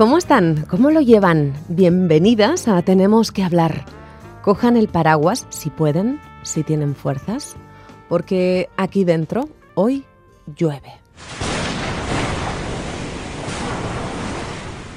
¿cómo están? ¿Cómo lo llevan? Bienvenidas a Tenemos que hablar. Cojan el paraguas si pueden, si tienen fuerzas, porque aquí dentro hoy llueve.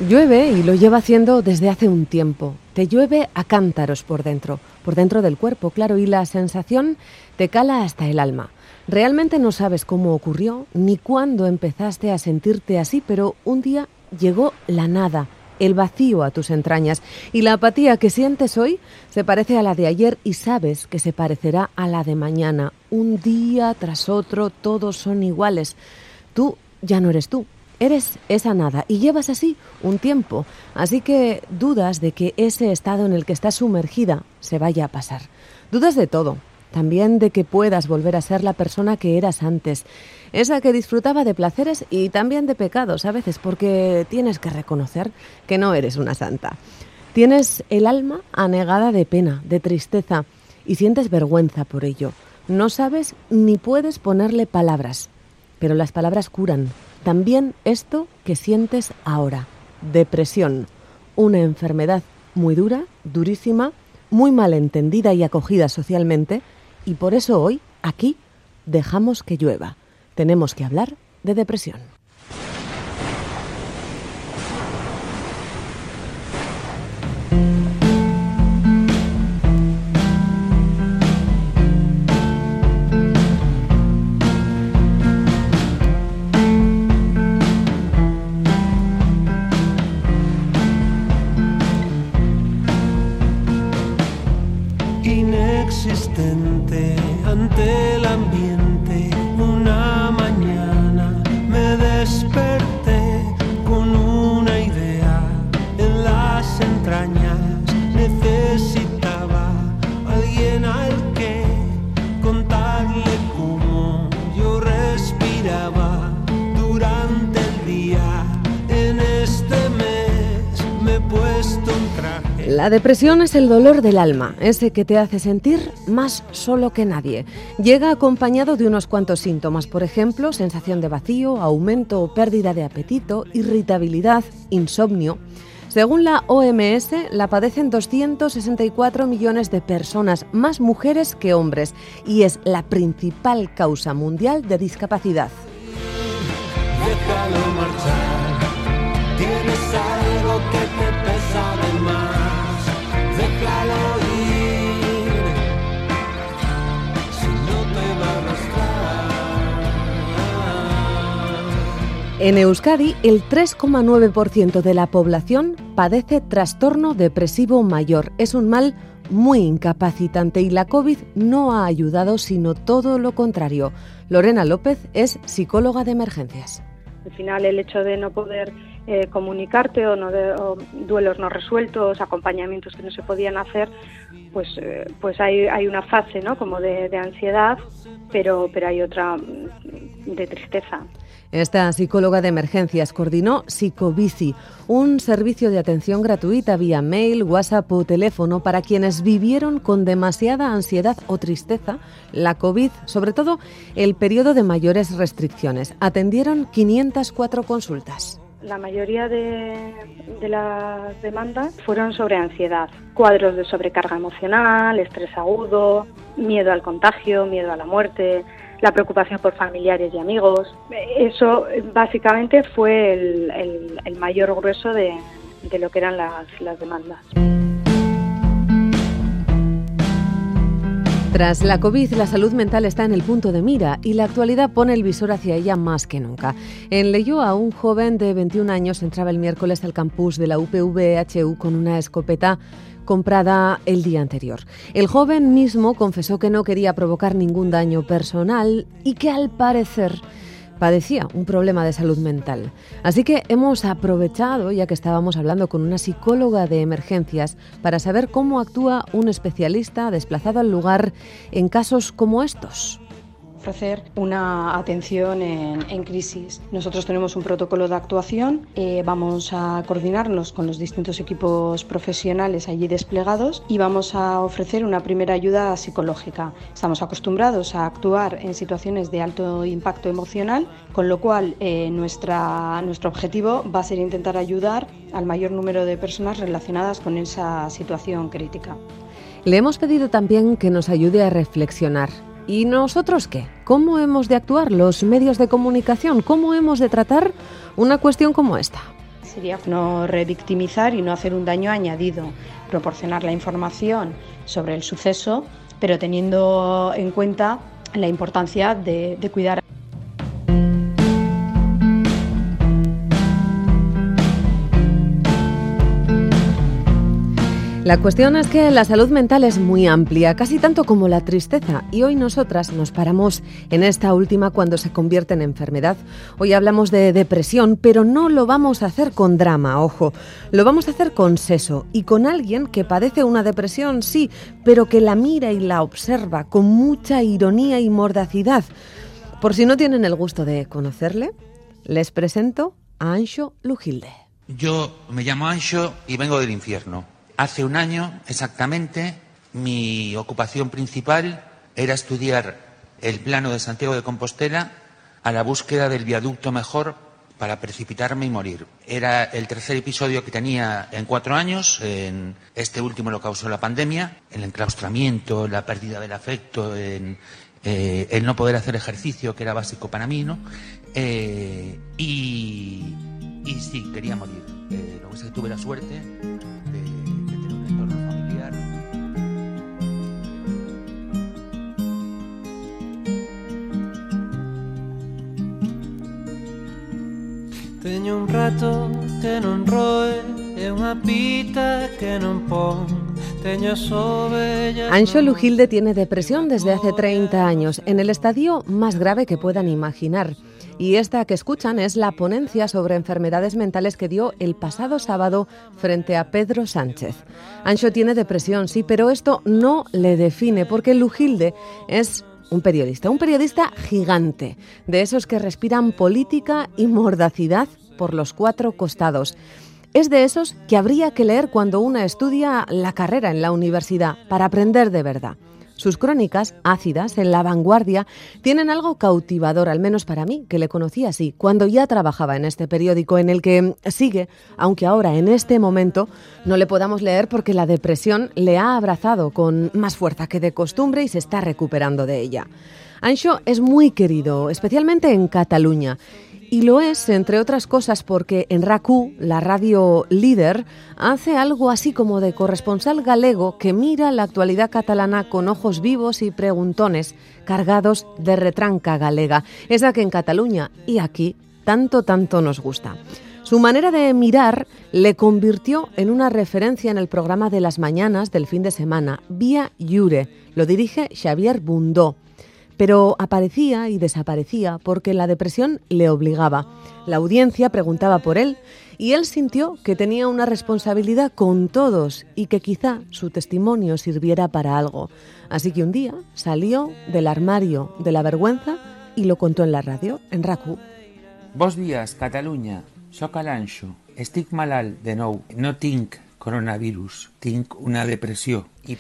Llueve y lo lleva haciendo desde hace un tiempo. Te llueve a cántaros por dentro, por dentro del cuerpo, claro, y la sensación te cala hasta el alma. Realmente no sabes cómo ocurrió ni cuándo empezaste a sentirte así, pero un día llegó la nada, el vacío a tus entrañas y la apatía que sientes hoy se parece a la de ayer y sabes que se parecerá a la de mañana. Un día tras otro todos son iguales. Tú ya no eres tú, eres esa nada y llevas así un tiempo, así que dudas de que ese estado en el que estás sumergida se vaya a pasar. Dudas de todo, también de que puedas volver a ser la persona que eras antes, esa que disfrutaba de placeres y también de pecados a veces, porque tienes que reconocer que no eres una santa. Tienes el alma anegada de pena, de tristeza, y sientes vergüenza por ello. No sabes ni puedes ponerle palabras, pero las palabras curan. También esto que sientes ahora, depresión, una enfermedad muy dura, durísima, muy mal entendida y acogida socialmente, y por eso hoy, aquí, dejamos que llueva. Tenemos que hablar de depresión. La depresión es el dolor del alma, ese que te hace sentir más solo que nadie. Llega acompañado de unos cuantos síntomas, por ejemplo, sensación de vacío, aumento o pérdida de apetito, irritabilidad, insomnio. Según la OMS, la padecen 264 millones de personas, más mujeres que hombres, y es la principal causa mundial de discapacidad. déjalo marchar. En Euskadi, el 3,9% de la población padece trastorno depresivo mayor. Es un mal muy incapacitante y la COVID no ha ayudado, sino todo lo contrario. Lorena López es psicóloga de emergencias. Al final el hecho de no poder eh, comunicarte o, no de- duelos no resueltos, acompañamientos que no se podían hacer, pues, eh, pues hay, una fase como de, ansiedad, pero, pero hay otra mm, de tristeza. Esta psicóloga de emergencias coordinó Psicobici, un servicio de atención gratuita vía mail, WhatsApp o teléfono para quienes vivieron con demasiada ansiedad o tristeza la COVID, sobre todo el periodo de mayores restricciones. Atendieron 504 consultas. La mayoría de, de las demandas fueron sobre ansiedad, cuadros de sobrecarga emocional, estrés agudo, miedo al contagio, miedo a la muerte, la preocupación por familiares y amigos. Eso básicamente fue el, el- el mayor grueso de, de lo que eran las, las demandas. Tras la COVID, la salud mental está en el punto de mira y la actualidad pone el visor hacia ella más que nunca. En Leyoa, un joven de 21 años entraba el miércoles al campus de la UPV-HU con una escopeta comprada el día anterior. El joven mismo confesó que no quería provocar ningún daño personal y que al parecer padecía un problema de salud mental. Así que hemos aprovechado, ya que estábamos hablando con una psicóloga de emergencias, para saber cómo actúa un especialista desplazado al lugar en casos como estos ofrecer una atención en, crisis. Nosotros tenemos un protocolo de actuación, eh, vamos a coordinarnos con los distintos equipos profesionales allí desplegados y vamos a ofrecer una primera ayuda psicológica. Estamos acostumbrados a actuar en situaciones de alto impacto emocional, con lo cual eh, nuestra, nuestro objetivo va a ser intentar ayudar al mayor número de personas relacionadas con esa situación crítica. Le hemos pedido también que nos ayude a reflexionar ¿Y nosotros qué? ¿Cómo hemos de actuar los medios de comunicación? ¿Cómo hemos de tratar una cuestión como esta? Sería no revictimizar y no hacer un daño añadido, proporcionar la información sobre el suceso, pero teniendo en cuenta la importancia de, de cuidar La cuestión es que la salud mental es muy amplia, casi tanto como la tristeza, y hoy nosotras nos paramos en esta última cuando se convierte en enfermedad. Hoy hablamos de depresión, pero no lo vamos a hacer con drama, ojo, lo vamos a hacer con seso y con alguien que padece una depresión, sí, pero que la mira y la observa con mucha ironía y mordacidad. Por si no tienen el gusto de conocerle, les presento a Ancho Lujilde. Yo me llamo Ancho y vengo del infierno. Hace un año exactamente mi ocupación principal era estudiar el plano de Santiago de Compostela a la búsqueda del viaducto mejor para precipitarme y morir. Era el tercer episodio que tenía en cuatro años. En este último lo causó la pandemia, el enclaustramiento, la pérdida del afecto, en, eh, el no poder hacer ejercicio, que era básico para mí, ¿no? Eh, y, sí, quería morir. Eh, lo que tuve la suerte un rato que non roe e unha pita que non pon Ancho Lujilde tiene depresión desde hace 30 años, en el estadio más grave que puedan imaginar. Y esta que escuchan es la ponencia sobre enfermedades mentales que dio el pasado sábado frente a Pedro Sánchez. Ancho tiene depresión, sí, pero esto no le define, porque Lujilde es un periodista, un periodista gigante, de esos que respiran política y mordacidad por los cuatro costados. Es de esos que habría que leer cuando una estudia la carrera en la universidad para aprender de verdad. Sus crónicas, ácidas, en la vanguardia, tienen algo cautivador, al menos para mí, que le conocí así, cuando ya trabajaba en este periódico en el que sigue, aunque ahora en este momento no le podamos leer porque la depresión le ha abrazado con más fuerza que de costumbre y se está recuperando de ella. Ancho es muy querido, especialmente en Cataluña, y lo es, entre otras cosas, porque en RACU, la radio líder, hace algo así como de corresponsal galego que mira la actualidad catalana con ojos vivos y preguntones, cargados de retranca galega, esa que en Cataluña y aquí tanto, tanto nos gusta. Su manera de mirar le convirtió en una referencia en el programa de las mañanas del fin de semana, Vía Llure. Lo dirige Xavier Bundó pero aparecía y desaparecía porque la depresión le obligaba. La audiencia preguntaba por él y él sintió que tenía una responsabilidad con todos y que quizá su testimonio sirviera para algo. Así que un día salió del armario de la vergüenza y lo contó en la radio, en RACU. Vos días, Cataluña, soc Alanxo, estic malalt de nou, no tinc coronavirus, tinc una depresión. Y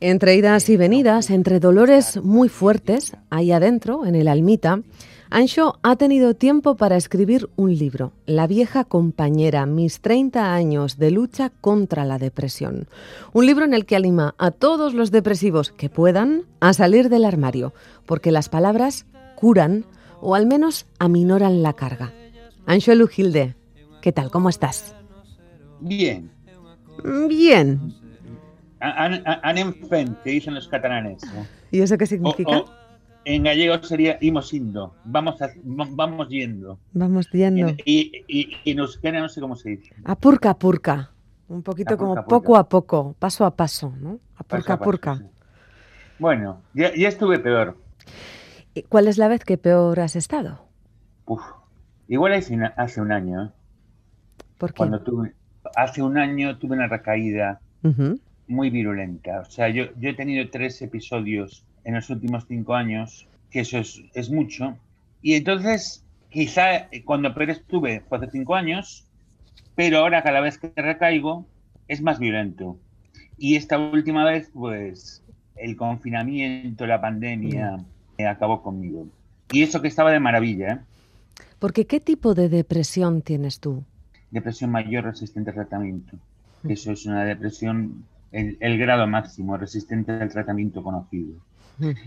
Entre idas y venidas, entre dolores muy fuertes, ahí adentro, en el almita, Ancho ha tenido tiempo para escribir un libro, La vieja compañera, mis 30 años de lucha contra la depresión. Un libro en el que anima a todos los depresivos que puedan a salir del armario, porque las palabras curan o al menos aminoran la carga. Ancho Lujilde, ¿qué tal? ¿Cómo estás? Bien, Bien. Anem fent, que dicen los catalanes. ¿Y eso qué significa? en gallego sería imos indo, vamos, vamos yendo. Vamos yendo. Y, y, y no sé cómo se dice. Apurca, purca. Un poquito como poco a poco, paso a paso, ¿no? Apurca, purca. Bueno, ya, ya estuve peor. ¿Cuál es la vez que peor has estado? Uf, igual hace, hace un año. ¿eh? ¿Por qué? Cuando tuve, hace un año tuve una recaída muy virulenta. O sea, yo, yo he tenido tres episodios en los últimos cinco años, que eso es, es mucho. Y entonces, quizá eh, cuando peor estuve fue hace cinco años, pero ahora cada vez que recaigo es más violento. Y esta última vez, pues, el confinamiento, la pandemia, eh, acabó conmigo. Y eso que estaba de maravilla, ¿eh? Porque ¿qué tipo de depresión tienes tú? Depresión mayor resistente al tratamiento. Eso es una depresión, el, el grado máximo resistente al tratamiento conocido.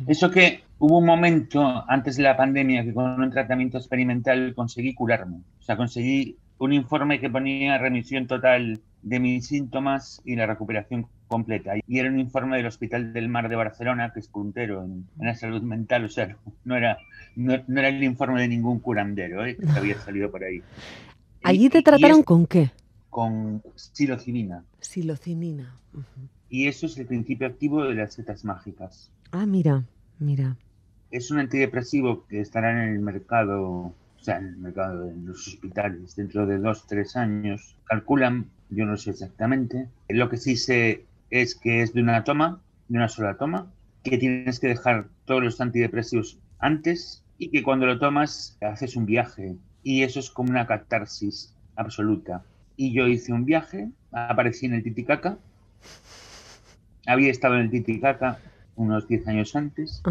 Eso que hubo un momento antes de la pandemia que con un tratamiento experimental conseguí curarme. O sea, conseguí un informe que ponía remisión total de mis síntomas y la recuperación completa. Y era un informe del Hospital del Mar de Barcelona, que es puntero en, en la salud mental. O sea, no era, no, no era el informe de ningún curandero ¿eh? que había salido por ahí. ¿Allí te trataron es- con qué? con psilocibina. Silocinina. Y eso es el principio activo de las setas mágicas. Ah, mira, mira. Es un antidepresivo que estará en el mercado, o sea, en el mercado, en los hospitales, dentro de dos, tres años. Calculan, yo no sé exactamente. Lo que sí sé es que es de una toma, de una sola toma, que tienes que dejar todos los antidepresivos antes y que cuando lo tomas haces un viaje. Y eso es como una catarsis absoluta. Y yo hice un viaje, aparecí en el Titicaca, había estado en el Titicaca unos 10 años antes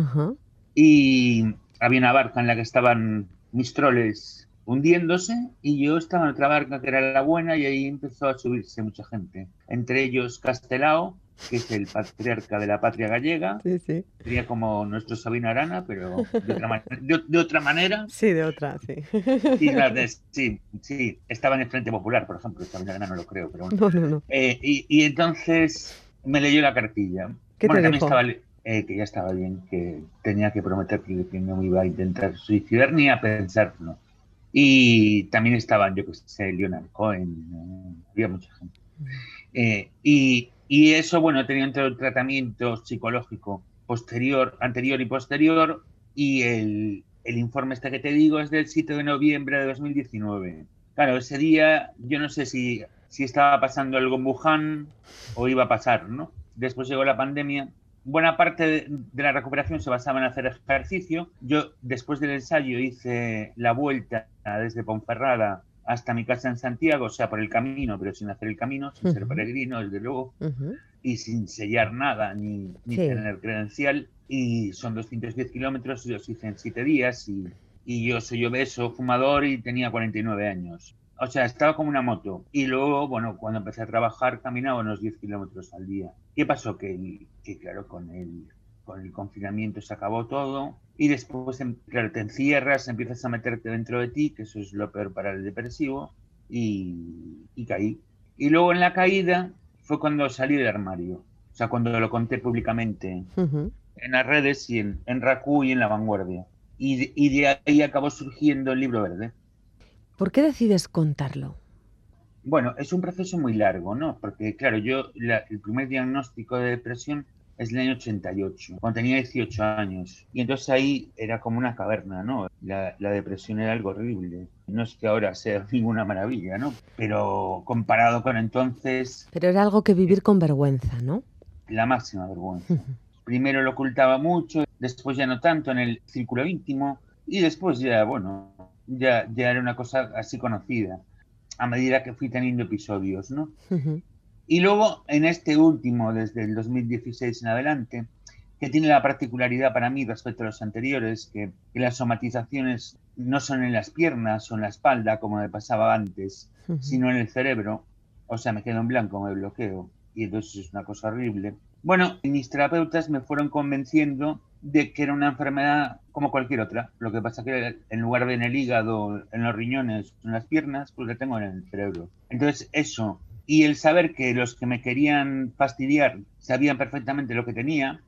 y había una barca en la que estaban mis troles hundiéndose y yo estaba en otra barca que era la buena y ahí empezó a subirse mucha gente. Entre ellos Castelao, que es el patriarca de la patria gallega, Sí, sí. sería como nuestro Sabino Arana, pero de otra, ma- de- de otra manera. Sí, de otra, sí. Claro, de- sí, sí, estaba en el Frente Popular, por ejemplo, Sabino Arana no lo creo, pero bueno. No, no, no. Eh, y, y entonces me leyó la cartilla. ¿Qué bueno, te también dijo? estaba eh, que ya estaba bien, que tenía que prometer que, que no me iba a intentar suicidar ni a pensarlo. Y también estaban, yo que sé, Leonard Cohen, eh, había mucha gente. Eh, y, y eso, bueno, tenía un tra- tratamiento psicológico posterior, anterior y posterior, y el, el informe este que te digo es del 7 de noviembre de 2019. Claro, ese día yo no sé si, si estaba pasando algo en Wuhan o iba a pasar, ¿no? Después llegó la pandemia. Buena parte de, de la recuperación se basaba en hacer ejercicio. Yo, después del ensayo, hice la vuelta desde Ponferrada hasta mi casa en Santiago, o sea, por el camino, pero sin hacer el camino, sin ser peregrino, desde luego Ujú. y sin sellar nada ni, ni Sí. tener credencial. Y son 210 kilómetros, y los hice en 7 días. Y, y yo soy obeso, fumador y tenía 49 años. O sea, estaba como una moto. Y luego, bueno, cuando empecé a trabajar, caminaba unos 10 kilómetros al día. ¿Qué pasó? Que, que claro, con el, con el confinamiento se acabó todo. Y después, em- claro, te encierras, empiezas a meterte dentro de ti, que eso es lo peor para el depresivo. Y, y caí. Y luego en la caída fue cuando salí del armario. O sea, cuando lo conté públicamente Ujú. en las redes y en, en Raku y en La Vanguardia. Y y de ahí acabó surgiendo el libro verde. ¿Por qué decides contarlo? Bueno, es un proceso muy largo, ¿no? Porque, claro, yo, la- el primer diagnóstico de depresión es el año 88, cuando tenía 18 años. Y entonces ahí era como una caverna, ¿no? La, la depresión era algo horrible. No es que ahora sea ninguna maravilla, ¿no? Pero comparado con entonces, Pero era algo que vivir con vergüenza, ¿no? la máxima vergüenza. Primero lo ocultaba mucho, después ya no tanto en el círculo íntimo y después ya, bueno, ya, ya era una cosa así conocida a medida que fui teniendo episodios, ¿no? Y luego en este último, desde el 2016 en adelante, que tiene la particularidad para mí respecto a los anteriores, que, que las somatizaciones no son en las piernas o en la espalda, como me pasaba antes, sino en el cerebro. O sea, me quedo en blanco, me bloqueo. Y entonces es una cosa horrible. Bueno, mis terapeutas me fueron convenciendo de que era una enfermedad como cualquier otra. Lo que pasa que en lugar de en el hígado, en los riñones, en las piernas, pues la tengo en el cerebro. Entonces eso, y el saber que los que me querían fastidiar sabían perfectamente lo que tenía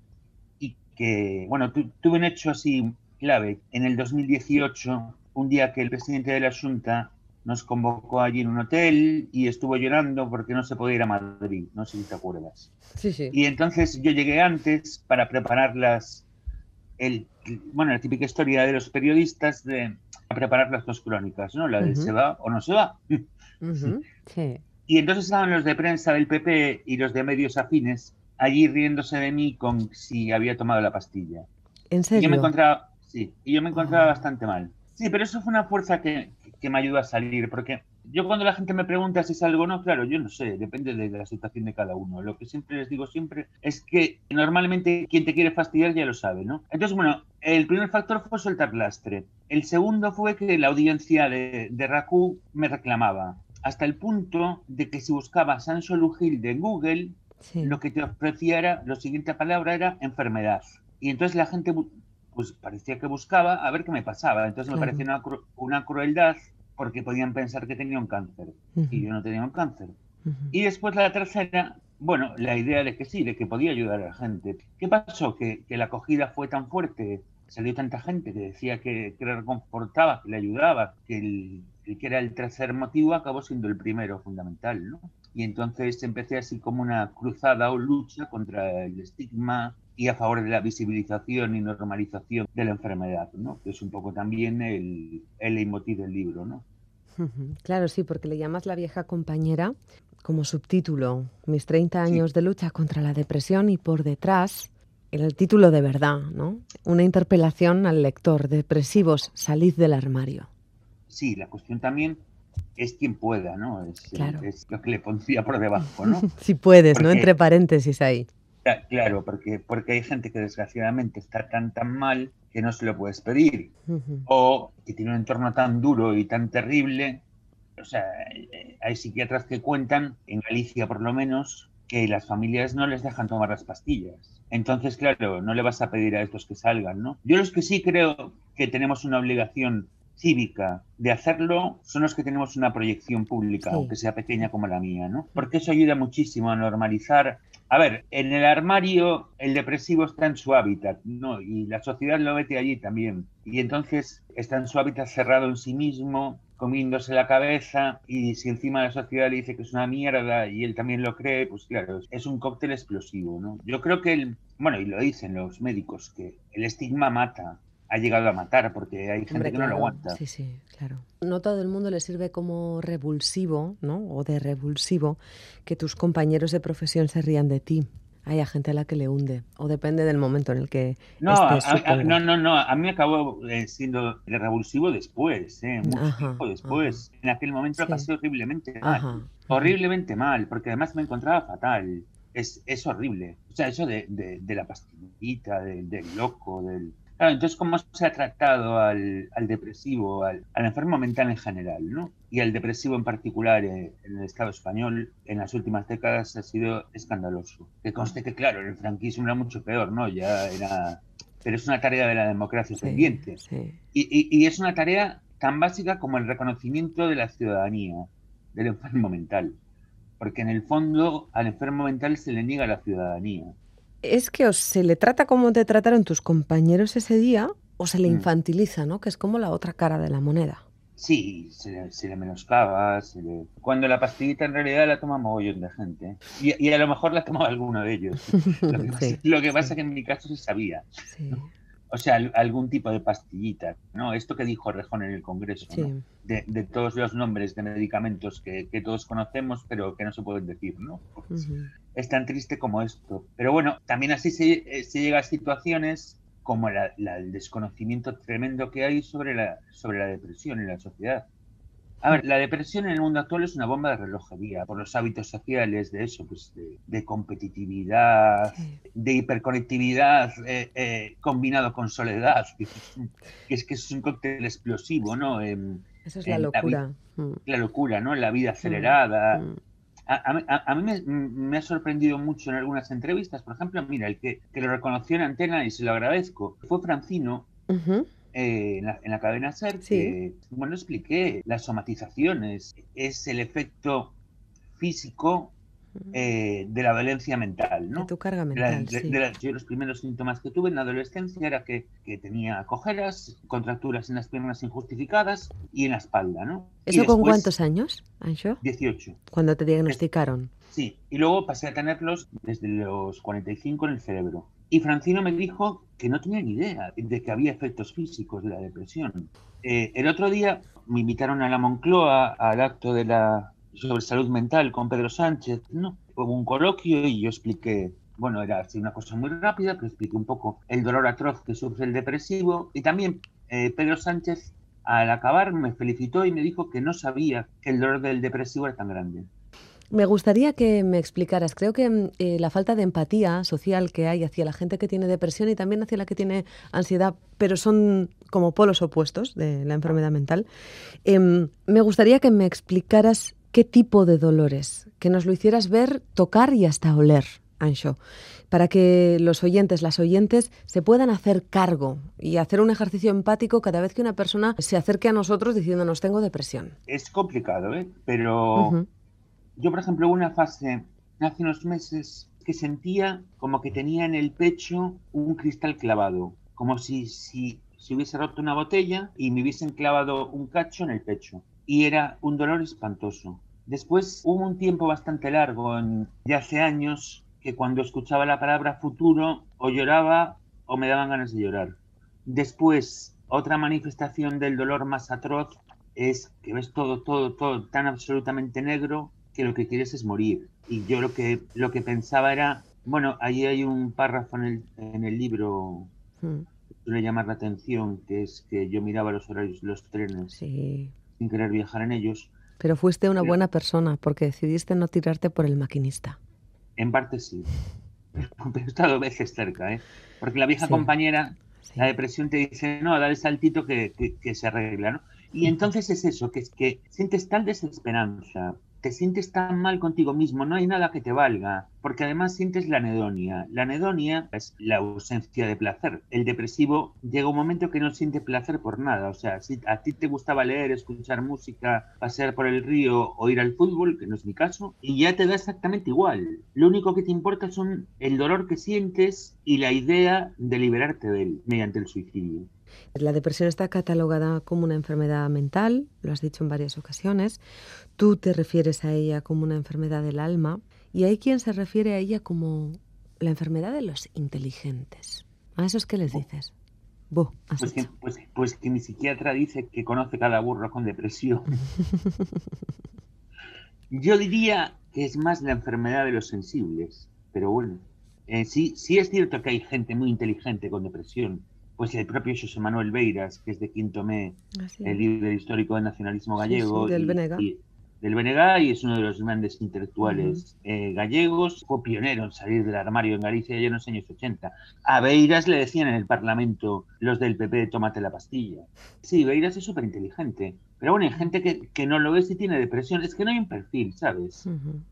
y que, bueno, tu- tuve un hecho así clave. En el 2018, un día que el presidente de la Junta nos convocó allí en un hotel y estuvo llorando porque no se podía ir a Madrid, no sé si te acuerdas. Sí, sí. Y entonces yo llegué antes para preparar las, el, bueno, la típica historia de los periodistas de preparar las dos crónicas, ¿no? La de se va o no se va. Sí. Y entonces estaban los de prensa del PP y los de medios afines allí riéndose de mí con si había tomado la pastilla. ¿En Y serio? yo me encontraba, sí, y yo me encontraba Ah. bastante mal. Sí, pero eso fue una fuerza que, que me ayudó a salir, porque yo cuando la gente me pregunta si salgo o no, claro, yo no sé, depende de la situación de cada uno. Lo que siempre les digo siempre es que normalmente quien te quiere fastidiar ya lo sabe, ¿no? Entonces, bueno, el primer factor fue soltar lastre. El segundo fue que la audiencia de, de Raku me reclamaba, hasta el punto de que si buscaba Sancho Lugilde en Google, Sí. lo que te ofrecía era, la siguiente palabra era enfermedad. Y entonces la gente pues parecía que buscaba a ver qué me pasaba. Entonces me parecía una, cru- una crueldad porque podían pensar que tenía un cáncer y yo no tenía un cáncer. Y después la tercera, bueno, la idea de que sí, de que podía ayudar a la gente. ¿Qué pasó? Que, que la acogida fue tan fuerte, salió tanta gente que decía que, que le reconfortaba, que le ayudaba, que el, el que era el tercer motivo acabó siendo el primero fundamental, ¿no? Y entonces empecé así como una cruzada o lucha contra el estigma y a favor de la visibilización y normalización de la enfermedad, ¿no? Que es un poco también el, el leitmotiv del libro, ¿no? Claro, sí, porque le llamas La vieja compañera como subtítulo, mis 30 años de lucha contra la depresión y por detrás el título de verdad, ¿no? Una interpelación al lector, depresivos, salid del armario. Sí, la cuestión también es quien pueda, ¿no? Es, Claro. es lo que le pondría por debajo, ¿no? Si puedes, ¿no? Entre paréntesis ahí. Cla- Claro, porque, porque hay gente que desgraciadamente está tan tan mal que no se lo puedes pedir. O que tiene un entorno tan duro y tan terrible. O sea, eh, hay psiquiatras que cuentan, en Galicia por lo menos, que las familias no les dejan tomar las pastillas. Entonces, claro, no le vas a pedir a estos que salgan, ¿no? Yo los que sí creo que tenemos una obligación cívica de hacerlo son los que tenemos una proyección pública, Sí. aunque sea pequeña como la mía, ¿no? Porque eso ayuda muchísimo a normalizar. A ver, en el armario el depresivo está en su hábitat, ¿no? Y la sociedad lo mete allí también. Y entonces está en su hábitat cerrado en sí mismo, comiéndose la cabeza, y si encima la sociedad le dice que es una mierda y él también lo cree, pues claro, es un cóctel explosivo, ¿no? Yo creo que el, bueno, y lo dicen los médicos, que el estigma mata, ha llegado a matar, porque hay gente Hombre, que no lo claro. aguanta. Sí, sí, claro. No todo el mundo le sirve como revulsivo, ¿no? O de revulsivo que tus compañeros de profesión se rían de ti. Hay a gente a la que le hunde. O depende del momento en el que No, estés, a- a- no, no, no, a mí acabó eh, siendo de revulsivo después, ¿eh? mucho Ajá, tiempo después. En aquel momento lo Sí. pasé horriblemente mal. Ajá. Horriblemente mal, porque además me encontraba fatal. Es, es horrible. O sea, eso de, de- de la pastillita, de- del loco, del... Claro, entonces, ¿cómo se ha tratado al, al depresivo, al, al enfermo mental en general, ¿no? Y al depresivo en particular eh, en el Estado español en las últimas décadas ha sido escandaloso. Que conste que, claro, en el franquismo era mucho peor, ¿no? Ya era... Pero es una tarea de la democracia Sí, pendiente. sí. Y, y- y es una tarea tan básica como el reconocimiento de la ciudadanía del enfermo mental. Porque en el fondo al enfermo mental se le niega la ciudadanía. Es que o se le trata como te trataron tus compañeros ese día o se le Mm. infantiliza, ¿no? Que es como la otra cara de la moneda. Sí, se le, se le menoscaba, se le- cuando la pastillita en realidad la toma mogollón de gente. Y, y a lo mejor la tomaba alguno de ellos. Lo que, pasa, lo que pasa sí. que en mi caso se sabía. Sí, O sea, al- algún tipo de pastillita, ¿no? Esto que dijo Rejón en el Congreso, de, de todos los nombres de medicamentos que, que todos conocemos, pero que no se pueden decir, ¿no? Es tan triste como esto. Pero bueno, también así se, eh, se llega a situaciones como la- la- el desconocimiento tremendo que hay sobre la, sobre la depresión en la sociedad. A ver, la depresión en el mundo actual es una bomba de relojería por los hábitos sociales, de eso, pues de, de competitividad, Sí. de hiperconectividad eh, eh, combinado con soledad, que es que es un cóctel explosivo, ¿no? Em, Eso es la la locura. Mm, la locura, ¿no? La vida acelerada. mm. A, a mí- a- mí me, me ha sorprendido mucho en algunas entrevistas. Por ejemplo, mira, el que, que lo reconoció en antena y se lo agradezco fue Francino Ujú. Eh, en, la, en la cadena SER. Sí. Que, bueno, expliqué las somatizaciones. Es el efecto físico eh, de la violencia mental, ¿no? De tu carga la- mental, de- sí. de la- yo los primeros síntomas que tuve en la adolescencia era que, que tenía cojeras, contracturas en las piernas injustificadas y en la espalda, ¿no? ¿Eso con cuántos años, Ancho? 18. Cuando te diagnosticaron. Sí, y luego pasé a tenerlos desde los 45 en el cerebro. Y Francino me dijo que no tenía ni idea de que había efectos físicos de la depresión. Eh, el otro día me invitaron a la Moncloa al acto de la sobre salud mental con Pedro Sánchez, ¿no? Hubo un coloquio y yo expliqué, bueno, era así una cosa muy rápida, pero expliqué un poco el dolor atroz que sufre el depresivo y también eh, Pedro Sánchez al acabar me felicitó y me dijo que no sabía que el dolor del depresivo era tan grande. Me gustaría que me explicaras, creo que mm, eh, la falta de empatía social que hay hacia la gente que tiene depresión y también hacia la que tiene ansiedad, pero son como polos opuestos de la enfermedad mental, em, me gustaría que me explicaras qué tipo de dolores, que nos lo hicieras ver, tocar y hasta oler, Ancho, para que los oyentes, las oyentes, se puedan hacer cargo y hacer un ejercicio empático cada vez que una persona se acerque a nosotros diciéndonos tengo depresión. Es complicado, ¿eh? Pero yo, por ejemplo, una fase hace unos meses que sentía como que tenía en el pecho un cristal clavado, como si, si se hubiese roto una botella y me hubiesen clavado un cacho en el pecho. Y era un dolor espantoso. Después hubo un tiempo bastante largo, en, de hace años, que cuando escuchaba la palabra futuro o lloraba o me daban ganas de llorar. Después, otra manifestación del dolor más atroz es que ves todo, todo, todo tan absolutamente negro que lo que quieres es morir. Y yo lo que, lo que pensaba era, bueno, ahí hay un párrafo en el, en el libro hmm. que suele llamar la atención, que es que yo miraba los horarios de los trenes sin querer viajar en ellos. Pero fuiste una buena persona porque decidiste no tirarte por el maquinista. En parte sí. Pero he estado veces cerca, ¿eh? Porque la vieja compañera, la depresión te dice, no, dale saltito que, que, que se arregla, ¿no? Y entonces es eso, que es que sientes tal desesperanza, te sientes tan mal contigo mismo, no hay nada que te valga, porque además sientes la anedonia. La anedonia es la ausencia de placer. El depresivo llega un momento que no siente placer por nada, o sea, si a ti te gustaba leer, escuchar música, pasear por el río o ir al fútbol, que no es mi caso, y ya te da exactamente igual. Lo único que te importa son el dolor que sientes y la idea de liberarte de él mediante el suicidio. La depresión está catalogada como una enfermedad mental, lo has dicho en varias ocasiones. Tú te refieres a ella como una enfermedad del alma y hay quien se refiere a ella como la enfermedad de los inteligentes. ¿A esos qué les dices? pues, que, pues, pues, que, mi psiquiatra dice que conoce cada burro con depresión. Yo diría que es más la enfermedad de los sensibles, pero bueno, eh, sí, sí es cierto que hay gente muy inteligente con depresión, pues el propio José Manuel Beiras, que es de Quinto Me, el líder histórico del nacionalismo gallego. del Benega. Del Benega y es uno de los grandes intelectuales eh, gallegos. Fue pionero en salir del armario en Galicia ya en los años 80. A Beiras le decían en el Parlamento los del PP, tómate la pastilla. Sí, Beiras es súper inteligente, pero bueno, hay gente que, no lo ve si tiene depresión. Es que no hay un perfil, ¿sabes?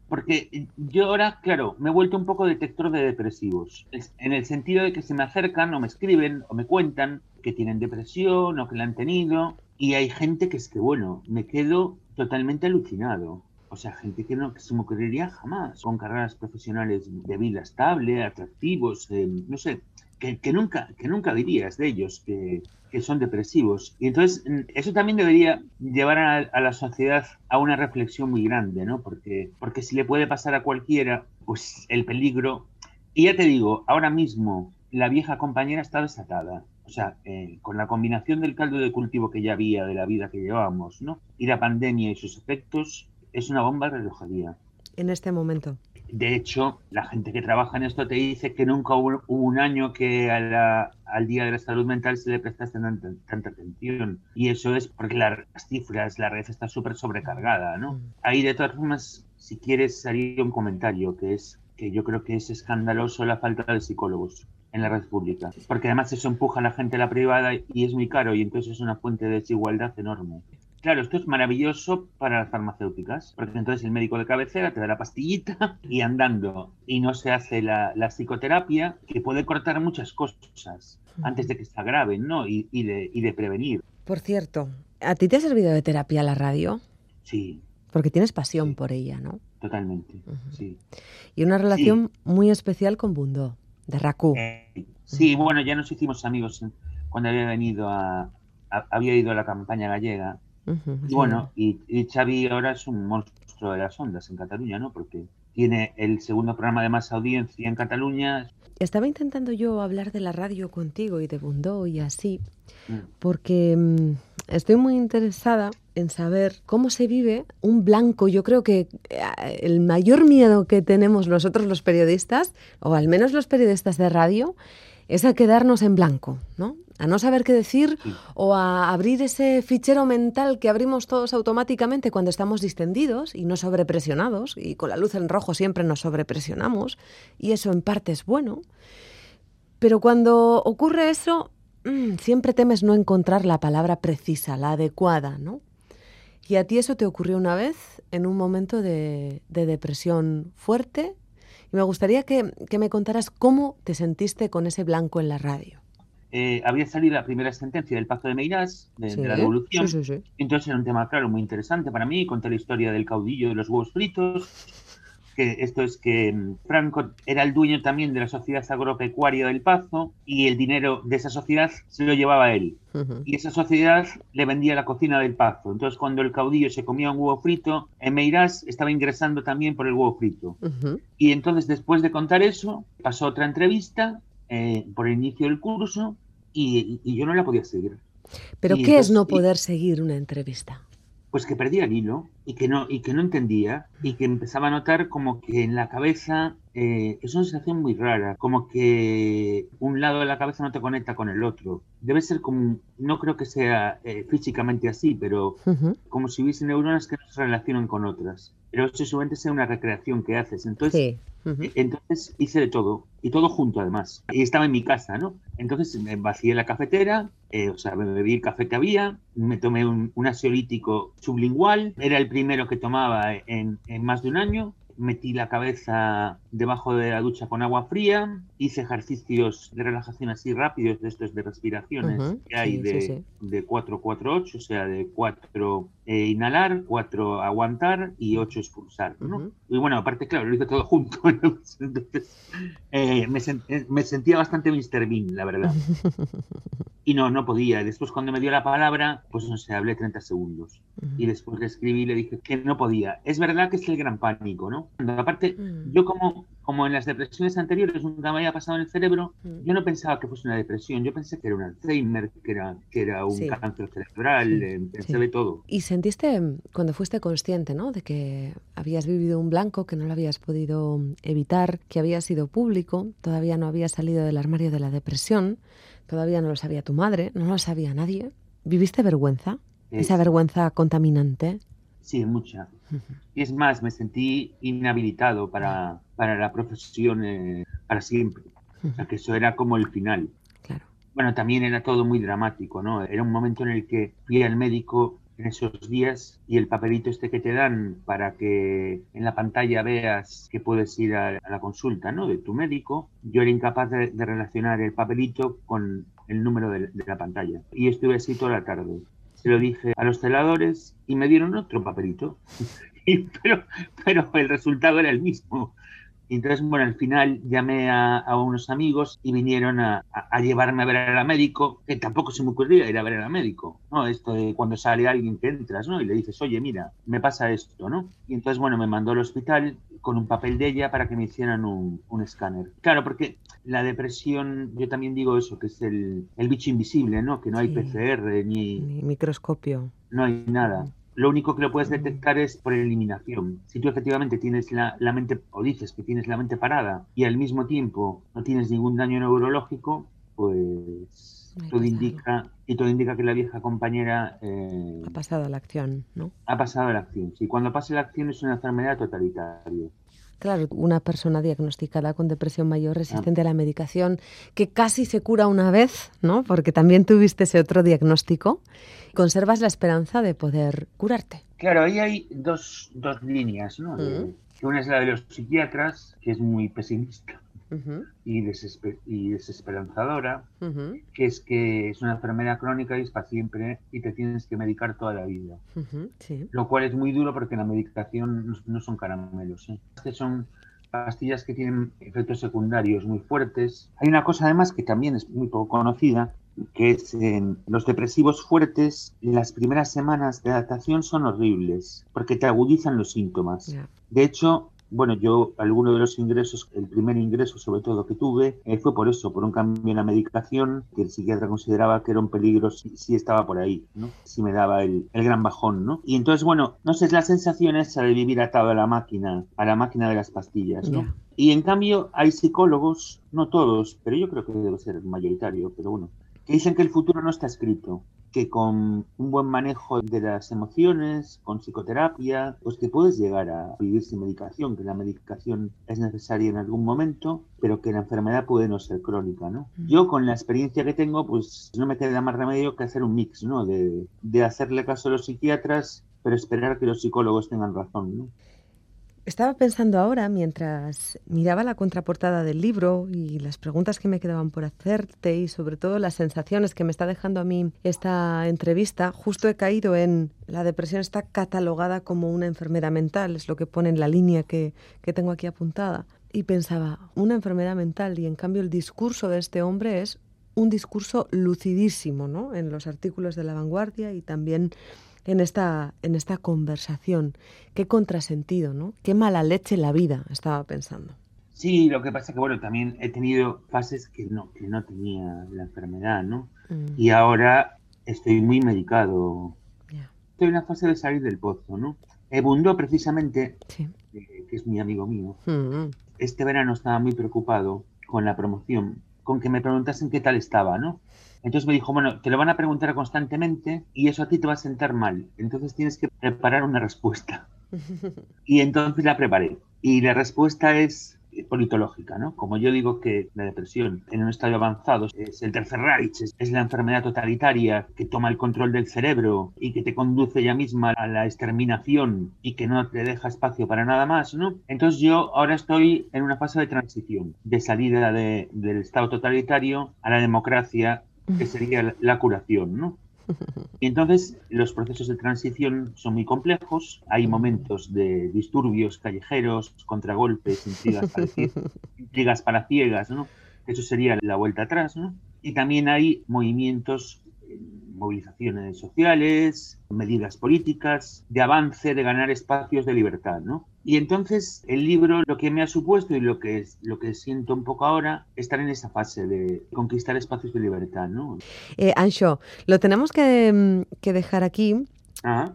Porque yo ahora, claro, me he vuelto un poco detector de depresivos. En el sentido de que se me acercan o me escriben o me cuentan que tienen depresión o que la han tenido. Y hay gente que es que, bueno, me quedo totalmente alucinado. O sea, gente que no se me ocurriría jamás, con carreras profesionales de vida estable, atractivos, eh, no sé, que, nunca, que nunca dirías de ellos que, son depresivos. Y entonces mm, eso también debería llevar a, la sociedad a una reflexión muy grande, ¿no? Porque, porque si le puede pasar a cualquiera, pues el peligro... Y ya te digo, ahora mismo la vieja compañera está desatada. O sea, eh, con la combinación del caldo de cultivo que ya había, de la vida que llevábamos, ¿no? Y la pandemia y sus efectos, es una bomba de relojería. En este momento. De hecho, la gente que trabaja en esto te dice que nunca hubo, un año que al Día de la Salud Mental se le prestase tanta, atención. Y eso es porque las cifras, la red está súper sobrecargada, ¿no? Mm. Ahí, de todas formas, si quieres, haría un comentario, que es que yo creo que es escandaloso la falta de psicólogos en la red pública. Porque además eso empuja a la gente a la privada y es muy caro y entonces es una fuente de desigualdad enorme. Claro, esto es maravilloso para las farmacéuticas, porque entonces el médico de cabecera te da la pastillita y andando, y no se hace la, psicoterapia, que puede cortar muchas cosas antes de que se agraven, ¿no? Y, de, prevenir. Por cierto, ¿a ti te ha servido de terapia la radio? Sí. Porque tienes pasión por ella, ¿no? Totalmente, sí. Y una relación muy especial con Bundo, de Raku. Eh, sí, bueno, ya nos hicimos amigos cuando había venido a había ido a la campaña gallega y bueno, y, Xavi ahora es un monstruo de las ondas en Cataluña, ¿no? Porque tiene el segundo programa de más audiencia en Cataluña. Estaba intentando yo hablar de la radio contigo y de Bundó y así, Mm. porque mm, estoy muy interesada en saber cómo se vive un blanco. Yo creo que eh, el mayor miedo que tenemos nosotros los periodistas, o al menos los periodistas de radio, es a quedarnos en blanco, ¿no? A no saber qué decir Sí. o a abrir ese fichero mental que abrimos todos automáticamente cuando estamos distendidos y no sobrepresionados, y con la luz en rojo siempre nos sobrepresionamos, y eso en parte es bueno. Pero cuando ocurre eso, mm, siempre temes no encontrar la palabra precisa, la adecuada, ¿no? Y a ti eso te ocurrió una vez en un momento de, de depresión fuerte. Y me gustaría que, que me contaras cómo te sentiste con ese blanco en la radio. Eh, había salido la primera sentencia del Pacto de Meirás, de, Sí, de la Revolución. sí, sí, sí. Entonces era un tema, claro, muy interesante para mí. Conté la historia del caudillo de los huevos fritos. Que esto es que mm, Franco era el dueño también de la sociedad agropecuaria del Pazo y el dinero de esa sociedad se lo llevaba él. Y esa sociedad le vendía la cocina del Pazo. Entonces, cuando el caudillo se comía un huevo frito, en Meirás estaba ingresando también por el huevo frito. Y entonces, después de contar eso, pasó otra entrevista eh, por el inicio del curso y, y yo no la podía seguir. Pero Y ¿qué es no y- poder seguir una entrevista? Pues que perdía el hilo y que no, y que no entendía y que empezaba a notar como que en la cabeza eh, es una sensación muy rara, como que un lado de la cabeza no te conecta con el otro. Debe ser como, no creo que sea eh, físicamente así, pero como si hubiese neuronas que no se relacionan con otras. Pero eso seguramente sea una recreación que haces. Entonces, Sí. Entonces hice de todo, y todo junto además. Y estaba en mi casa, ¿no? Entonces me vacié la cafetera, eh, o sea, me bebí el café que había, me tomé un, un ansiolítico sublingual, era el primero que tomaba en, en más de un año. Metí la cabeza debajo de la ducha con agua fría, hice ejercicios de relajación así rápidos, de estos de respiraciones Ujú, que hay sí, de, sí, sí. de 4-4-8, o sea, de 4 eh, inhalar, 4 aguantar y 8 expulsar, ¿no? Ujú. Y bueno, aparte, claro, lo hice todo junto. Entonces, eh, me, sen- eh, me sentía bastante Mr. Bean, la verdad. Y no, no podía. Después, cuando me dio la palabra, pues no sé, hablé 30 segundos. Y después le escribí y le dije que no podía. Es verdad que es el gran pánico, ¿no? Cuando, aparte, Mm. yo como, como en las depresiones anteriores nunca me había pasado en el cerebro, Mm. yo no pensaba que fuese una depresión. Yo pensé que era un Alzheimer, que era, que era un Sí. cáncer cerebral, Sí, eh, pensé sí. de todo. Y sentiste, mm, cuando fuiste consciente, ¿no? De que habías vivido un blanco, que no lo habías podido mm, evitar, que había sido público, todavía no habías salido del armario de la depresión, todavía no lo sabía tu madre, no lo sabía nadie. ¿Viviste vergüenza? Esa Es- vergüenza contaminante. Sí, mucha. Y es más, me sentí inhabilitado para, para la profesión eh, para siempre. O sea, que eso era como el final. Claro. Bueno, también era todo muy dramático, ¿no? Era un momento en el que fui al médico en esos días y el papelito este que te dan para que en la pantalla veas que puedes ir a, la consulta, ¿no? De tu médico. Yo era incapaz de, relacionar el papelito con el número de, de la pantalla. Y estuve así toda la tarde. Se lo dije a los celadores y me dieron otro papelito. Y- pero, pero el resultado era el mismo. Y Entonces, bueno, al final llamé a, a unos amigos y vinieron a, a- a llevarme a ver al médico, que tampoco se me ocurría ir a ver al médico, ¿no? Esto de cuando sale alguien que entras, ¿no? Y le dices, oye, mira, me pasa esto, ¿no? Y entonces, bueno, me mandó al hospital con un papel de ella para que me hicieran un, un escáner. Claro, porque la depresión, yo también digo eso, que es el, el bicho invisible, ¿no? Que no hay. PCR ni, Mi microscopio. no hay nada. Lo único que lo puedes detectar es por eliminación. Si tú efectivamente tienes la, la mente, o dices que tienes la mente parada y al mismo tiempo no tienes ningún daño neurológico, pues todo indica, y todo indica que la vieja compañera eh, Ha pasado a la acción, ¿no? ha pasado a la acción. Si cuando pase la acción es una enfermedad totalitaria. Claro, una persona diagnosticada con depresión mayor resistente a la medicación que casi se cura una vez, ¿no? Porque también tuviste ese otro diagnóstico. Conservas la esperanza de poder curarte. Claro, ahí hay dos, dos líneas, ¿no? Mm. una es la de los psiquiatras, que es muy pesimista Ujú, y, desesper- y desesperanzadora, ujú, que es que es una enfermedad crónica y es para siempre y te tienes que medicar toda la vida. ujú, sí. Lo cual es muy duro porque la medicación no, no son caramelos. ¿eh? Son pastillas que tienen efectos secundarios muy fuertes. Hay una cosa además que también es muy poco conocida, que es en los depresivos fuertes, las primeras semanas de adaptación son horribles porque te agudizan los síntomas. Ya. De hecho, bueno, yo, alguno de los ingresos, el primer ingreso sobre todo que tuve, eh, fue por eso, por un cambio en la medicación, que el psiquiatra consideraba que era un peligro si, estaba por ahí, ¿no? Si me daba el, el, gran bajón, ¿no? Y entonces, bueno, no sé, es la sensación esa de vivir atado a la máquina, a la máquina de las pastillas, ¿no? Y en cambio hay psicólogos, no todos, pero yo creo que debe ser mayoritario, pero bueno, que dicen que el futuro no está escrito, que con un buen manejo de las emociones, con psicoterapia, pues que puedes llegar a vivir sin medicación, que la medicación es necesaria en algún momento, pero que la enfermedad puede no ser crónica, ¿no? Mm. Yo con la experiencia que tengo, pues no me queda más remedio que hacer un mix, ¿no? De, de hacerle caso a los psiquiatras, pero esperar que los psicólogos tengan razón, ¿no? Estaba pensando ahora, mientras miraba la contraportada del libro y las preguntas que me quedaban por hacerte y sobre todo las sensaciones que me está dejando a mí esta entrevista, justo he caído en la depresión está catalogada como una enfermedad mental, es lo que pone en la línea que, que tengo aquí apuntada. Y pensaba, una enfermedad mental y en cambio el discurso de este hombre es un discurso lucidísimo, ¿no? En los artículos de la vanguardia y también en esta, en esta conversación. Qué contrasentido, ¿no? Qué mala leche la vida, estaba pensando. Sí, lo que pasa es que, bueno, también he tenido fases que no, que no tenía la enfermedad, ¿no? Mm. Y ahora estoy muy medicado. Estoy en la fase de salir del pozo, ¿no? Ebundo, precisamente, eh, que es mi amigo mío, mm. este verano estaba muy preocupado con la promoción, con que me preguntasen qué tal estaba, ¿no? Entonces me dijo, bueno, te lo van a preguntar constantemente y eso a ti te va a sentar mal. Entonces tienes que preparar una respuesta. Y entonces la preparé. Y la respuesta es politológica, ¿no? Como yo digo que la depresión en un estadio avanzado es el tercer Reich, es la enfermedad totalitaria que toma el control del cerebro y que te conduce ella misma a la exterminación y que no te deja espacio para nada más, ¿no? Entonces yo ahora estoy en una fase de transición, de salida del estado totalitario a la democracia que sería la curación, ¿no? Y entonces los procesos de transición son muy complejos, hay momentos de disturbios callejeros, contragolpes, intrigas, intrigas para ciegas, ¿no? Eso sería la vuelta atrás, ¿no? Y también hay movimientos movilizaciones sociales, medidas políticas, de avance, de ganar espacios de libertad, ¿no? Y entonces el libro lo que me ha supuesto y lo que es lo que siento un poco ahora estar en esa fase de conquistar espacios de libertad, ¿no? Eh, Ancho, lo tenemos que, mm, dejar aquí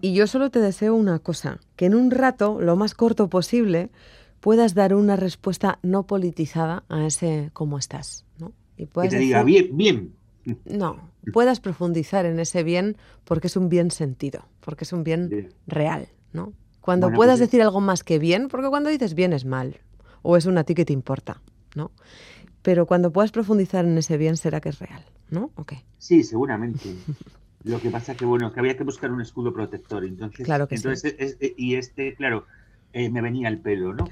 y yo solo te deseo una cosa, que en un rato, lo más corto posible, puedas dar una respuesta no politizada a ese cómo estás, ¿no? Y que te diga bien, bien. No, puedas profundizar en ese bien porque es un bien sentido, porque es un bien real, ¿no? Cuando puedas pues decir algo más que bien, porque cuando dices bien es mal, o es una a ti que te importa, ¿no? Pero cuando puedas profundizar en ese bien será que es real, ¿no? Okay. Sí, seguramente. Lo que pasa que bueno, que había que buscar un escudo protector, entonces, claro que entonces y este, claro, eh, me venía el pelo, ¿no?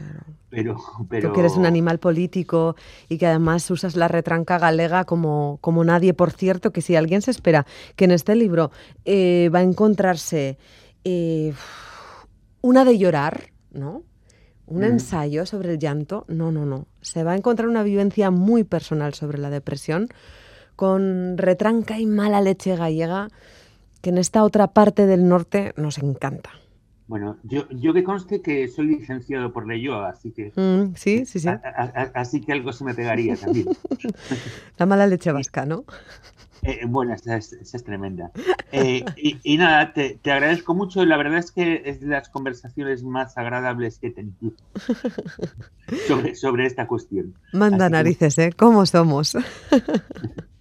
Pero, pero... Tú que eres un animal político y que además usas la retranca galega como, como nadie. Por cierto, que si alguien se espera que en este libro eh, va a encontrarse eh, una de llorar, ¿no? Un mm. ensayo sobre el llanto, no, no, no. Se va a encontrar una vivencia muy personal sobre la depresión, con retranca y mala leche gallega, que en esta otra parte del norte nos encanta. Bueno, yo, yo que conste que soy licenciado por Leyoa, así que. Mm, sí, sí, sí. así que algo se me pegaría también. La mala leche vasca, ¿no? Eh, bueno, esa es, tremenda. Eh, y, nada, te, agradezco mucho. La verdad es que es de las conversaciones más agradables que he tenido sobre, sobre esta cuestión. Manda narices, ¿eh? ¿Cómo somos?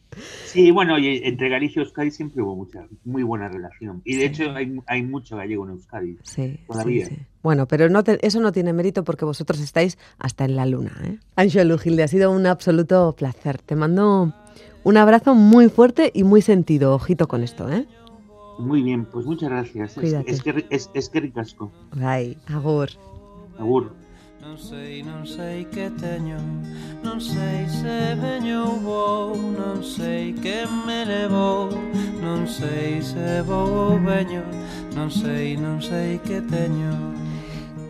Sí, bueno, y entre Galicia y Euskadi siempre hubo mucha, muy buena relación. Y de hecho hay, hay, mucho gallego en Euskadi. Sí, todavía. Sí, bueno, pero no eso no tiene mérito porque vosotros estáis hasta en la luna. ¿eh? Anxo Gilde, ha sido un absoluto placer. Te mando un abrazo muy fuerte y muy sentido. Ojito con esto, ¿eh? Muy bien, pues muchas gracias. Es, que, es, es que ricasco. Bye, agur. Agur. Non sei, non sei que teño Non sei se veño ou vou Non sei que me levou Non sei se vou ou veño Non sei, non sei que teño.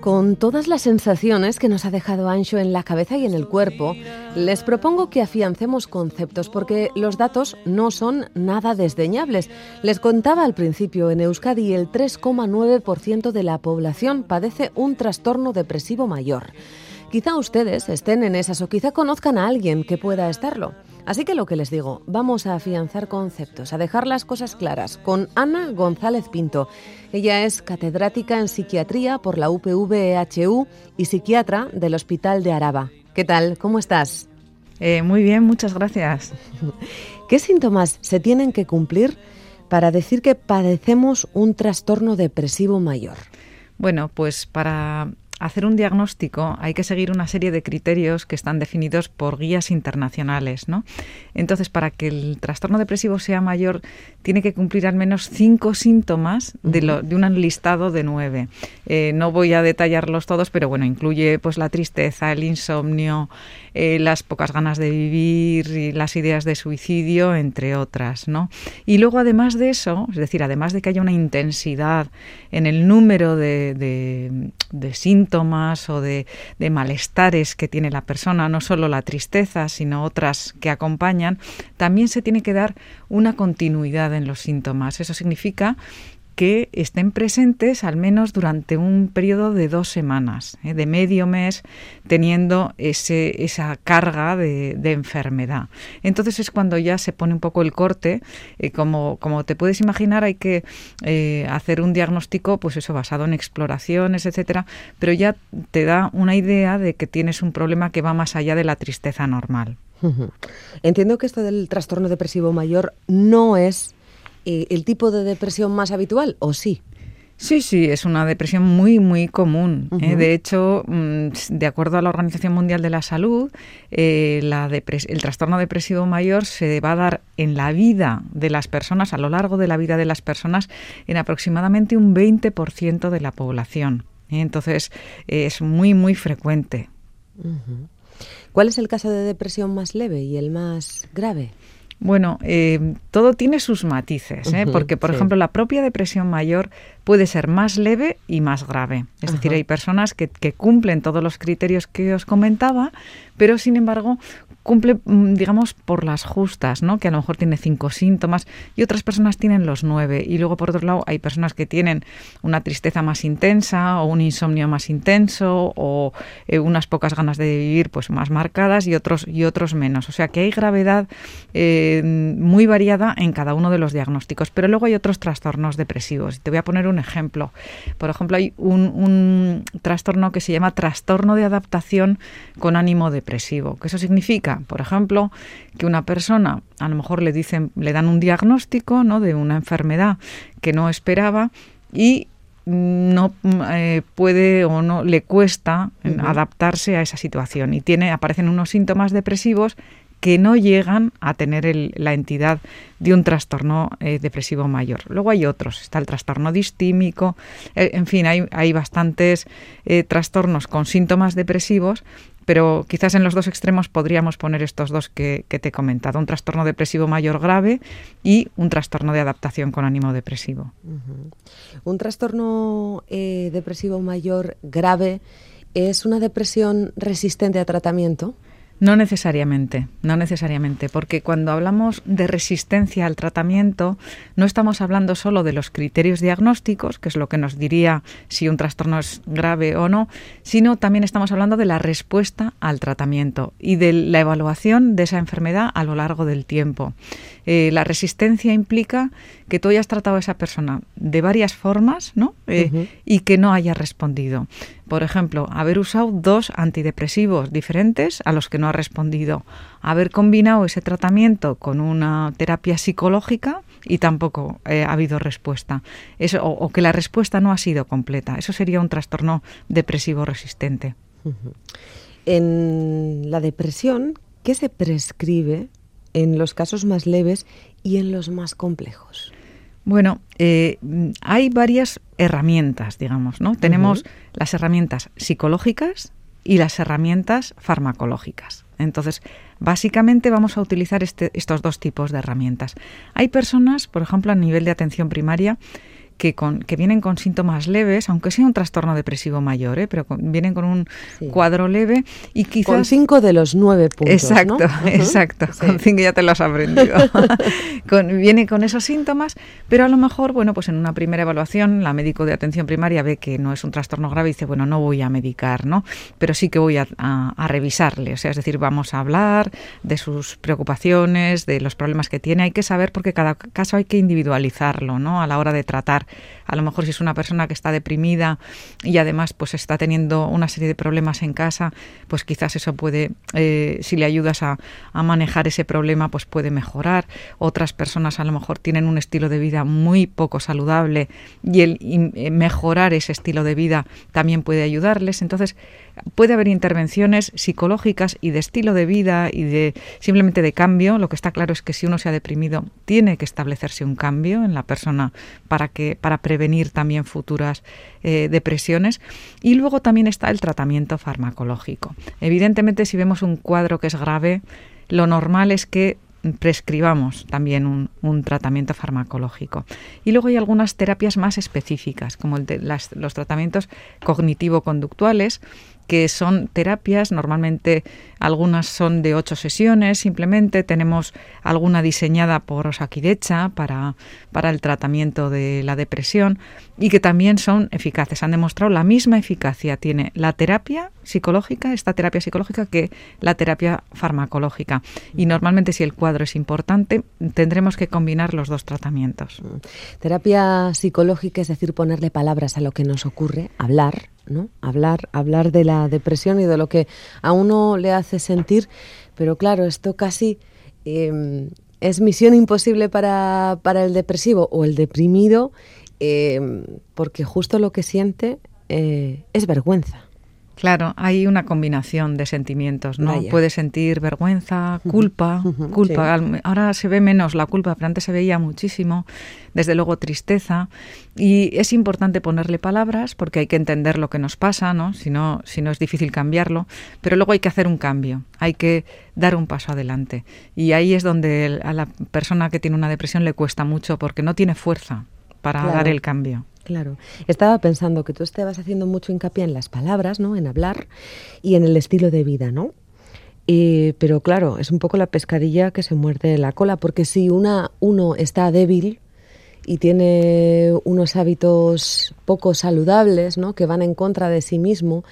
Con todas las sensaciones que nos ha dejado Ancho en la cabeza y en el cuerpo, les propongo que afiancemos conceptos porque los datos no son nada desdeñables. Les contaba al principio, en Euskadi el 3,9% de la población padece un trastorno depresivo mayor. Quizá ustedes estén en esas o quizá conozcan a alguien que pueda estarlo. Así que lo que les digo, vamos a afianzar conceptos, a dejar las cosas claras con Ana González Pinto. Ella es catedrática en psiquiatría por la UPV-EHU y psiquiatra del Hospital de Araba. ¿Qué tal? ¿Cómo estás? Eh, muy bien, muchas gracias. ¿Qué síntomas se tienen que cumplir para decir que padecemos un trastorno depresivo mayor? Bueno, pues para hacer un diagnóstico hay que seguir una serie de criterios que están definidos por guías internacionales. ¿no? Entonces, para que el trastorno depresivo sea mayor, tiene que cumplir al menos cinco síntomas de, lo, de un listado de nueve. Eh, no voy a detallarlos todos, pero bueno, incluye pues la tristeza, el insomnio, eh, las pocas ganas de vivir y las ideas de suicidio, entre otras. ¿no? Y luego, además de eso, es decir, además de que haya una intensidad en el número de, de síntomas, o de, malestares que tiene la persona, no solo la tristeza, sino otras que acompañan, también se tiene que dar una continuidad en los síntomas. Eso significa que estén presentes al menos durante un periodo de dos semanas, ¿eh? de medio mes, teniendo ese, esa carga de, enfermedad. Entonces es cuando ya se pone un poco el corte. Eh, como, como te puedes imaginar, hay que eh, hacer un diagnóstico, pues eso, basado en exploraciones, etcétera, pero ya te da una idea de que tienes un problema que va más allá de la tristeza normal. Entiendo que esto del trastorno depresivo mayor no es eh, el tipo de depresión más habitual, ¿o sí? Sí, sí, es una depresión muy, muy común. ¿eh? De hecho, mm, de acuerdo a la Organización Mundial de la Salud, eh, el trastorno depresivo mayor se va a dar en la vida de las personas, a lo largo de la vida de las personas, en aproximadamente un 20% de la población. Entonces, es muy, muy frecuente. ¿Cuál es el caso de depresión más leve y el más grave? Bueno, eh, todo tiene sus matices, ¿eh? porque, por ejemplo, la propia depresión mayor puede ser más leve y más grave. Es decir, hay personas que, que, cumplen todos los criterios que os comentaba, pero, sin embargo, cumple, mm, digamos, por las justas, ¿no? Que a lo mejor tiene cinco síntomas y otras personas tienen los nueve. Y luego, por otro lado, hay personas que tienen una tristeza más intensa o un insomnio más intenso o eh, unas pocas ganas de vivir pues más marcadas y otros, y otros menos. O sea que hay gravedad eh, muy variada en cada uno de los diagnósticos. Pero luego hay otros trastornos depresivos. Te voy a poner un ejemplo. Por ejemplo, hay un, un trastorno que se llama trastorno de adaptación con ánimo depresivo. ¿Qué eso significa? por ejemplo, que una persona a lo mejor le dicen, le dan un diagnóstico ¿no? de una enfermedad que no esperaba y no eh, puede o no le cuesta adaptarse a esa situación y tiene aparecen unos síntomas depresivos que no llegan a tener la entidad de un trastorno eh, depresivo mayor. Luego hay otros, está el trastorno distímico, eh, en fin, hay, bastantes trastornos con síntomas depresivos pero quizás en los dos extremos podríamos poner estos dos que, te he comentado, un trastorno depresivo mayor grave y un trastorno de adaptación con ánimo depresivo. Un trastorno eh, depresivo mayor grave es una depresión resistente a tratamiento. No necesariamente, no necesariamente, porque cuando hablamos de resistencia al tratamiento, no estamos hablando solo de los criterios diagnósticos, que es lo que nos diría si un trastorno es grave o no, sino también estamos hablando de la respuesta al tratamiento y de la evaluación de esa enfermedad a lo largo del tiempo. Eh, la resistencia implica que tú hayas tratado a esa persona de varias formas ¿no? Eh, y que no haya respondido. Por ejemplo, haber usado dos antidepresivos diferentes a los que no ha respondido, haber combinado ese tratamiento con una terapia psicológica y tampoco eh, ha habido respuesta, o, que la respuesta no ha sido completa. Eso sería un trastorno depresivo resistente. En la depresión, ¿qué se prescribe en los casos más leves y en los más complejos? Bueno, eh, hay varias herramientas, digamos, ¿no? Tenemos las herramientas psicológicas y las herramientas farmacológicas. Entonces, básicamente vamos a utilizar este, estos dos tipos de herramientas. Hay personas, por ejemplo, a nivel de atención primaria, que, con, que vienen con síntomas leves, aunque sea un trastorno depresivo mayor, ¿eh? pero vienen con un cuadro leve y quizás... Con cinco de los nueve puntos, Exacto, exacto. Con cinco ya te lo has aprendido. viene con esos síntomas, pero a lo mejor, bueno, pues en una primera evaluación la médico de atención primaria ve que no es un trastorno grave y dice, bueno, no voy a medicar, ¿no? Pero sí que voy a, a revisarle, o sea, es decir, vamos a hablar de sus preocupaciones, de los problemas que tiene. Hay que saber porque cada caso hay que individualizarlo, ¿no? A la hora de tratar. A lo mejor si es una persona que está deprimida y además pues está teniendo una serie de problemas en casa, pues quizás eso puede, eh, si le ayudas a, manejar ese problema, pues puede mejorar. Otras personas a lo mejor tienen un estilo de vida muy poco saludable y el eh, mejorar ese estilo de vida también puede ayudarles. Entonces, puede haber intervenciones psicológicas y de estilo de vida y de simplemente de cambio. Lo que está claro es que si uno se ha deprimido, tiene que establecerse un cambio en la persona para que para prevenir también futuras eh, depresiones. Y luego también está el tratamiento farmacológico. Evidentemente, si vemos un cuadro que es grave, lo normal es que prescribamos también un, tratamiento farmacológico. Y luego hay algunas terapias más específicas, como el de los tratamientos cognitivo-conductuales, que son terapias, normalmente algunas son de ocho sesiones, simplemente tenemos alguna diseñada por Osakidecha para, para el tratamiento de la depresión y que también son eficaces. Han demostrado la misma eficacia tiene la terapia psicológica, esta terapia psicológica, que la terapia farmacológica. Y normalmente si el cuadro es importante, tendremos que combinar los dos tratamientos. Terapia psicológica es decir, ponerle palabras a lo que nos ocurre, hablar, ¿no? Hablar, hablar de la depresión y de lo que a uno le hace sentir, pero claro, esto casi em, es misión imposible para, para, el depresivo o el deprimido, em, porque justo lo que siente eh, es vergüenza. Claro, hay una combinación de sentimientos, ¿no? Puede sentir vergüenza, culpa, culpa. Ahora se ve menos la culpa, pero antes se veía muchísimo. Desde luego tristeza. Y es importante ponerle palabras porque hay que entender lo que nos pasa, ¿no? Si no, si no es difícil cambiarlo. Pero luego hay que hacer un cambio, hay que dar un paso adelante. Y ahí es donde a la persona que tiene una depresión le cuesta mucho porque no tiene fuerza para dar el cambio. Claro. Estaba pensando que tú estabas haciendo mucho hincapié en las palabras, ¿no? En hablar y en el estilo de vida, ¿no? pero claro, es un poco la pescadilla que se muerde la cola, porque si una, uno está débil y tiene unos hábitos poco saludables, ¿no? Que van en contra de sí mismo,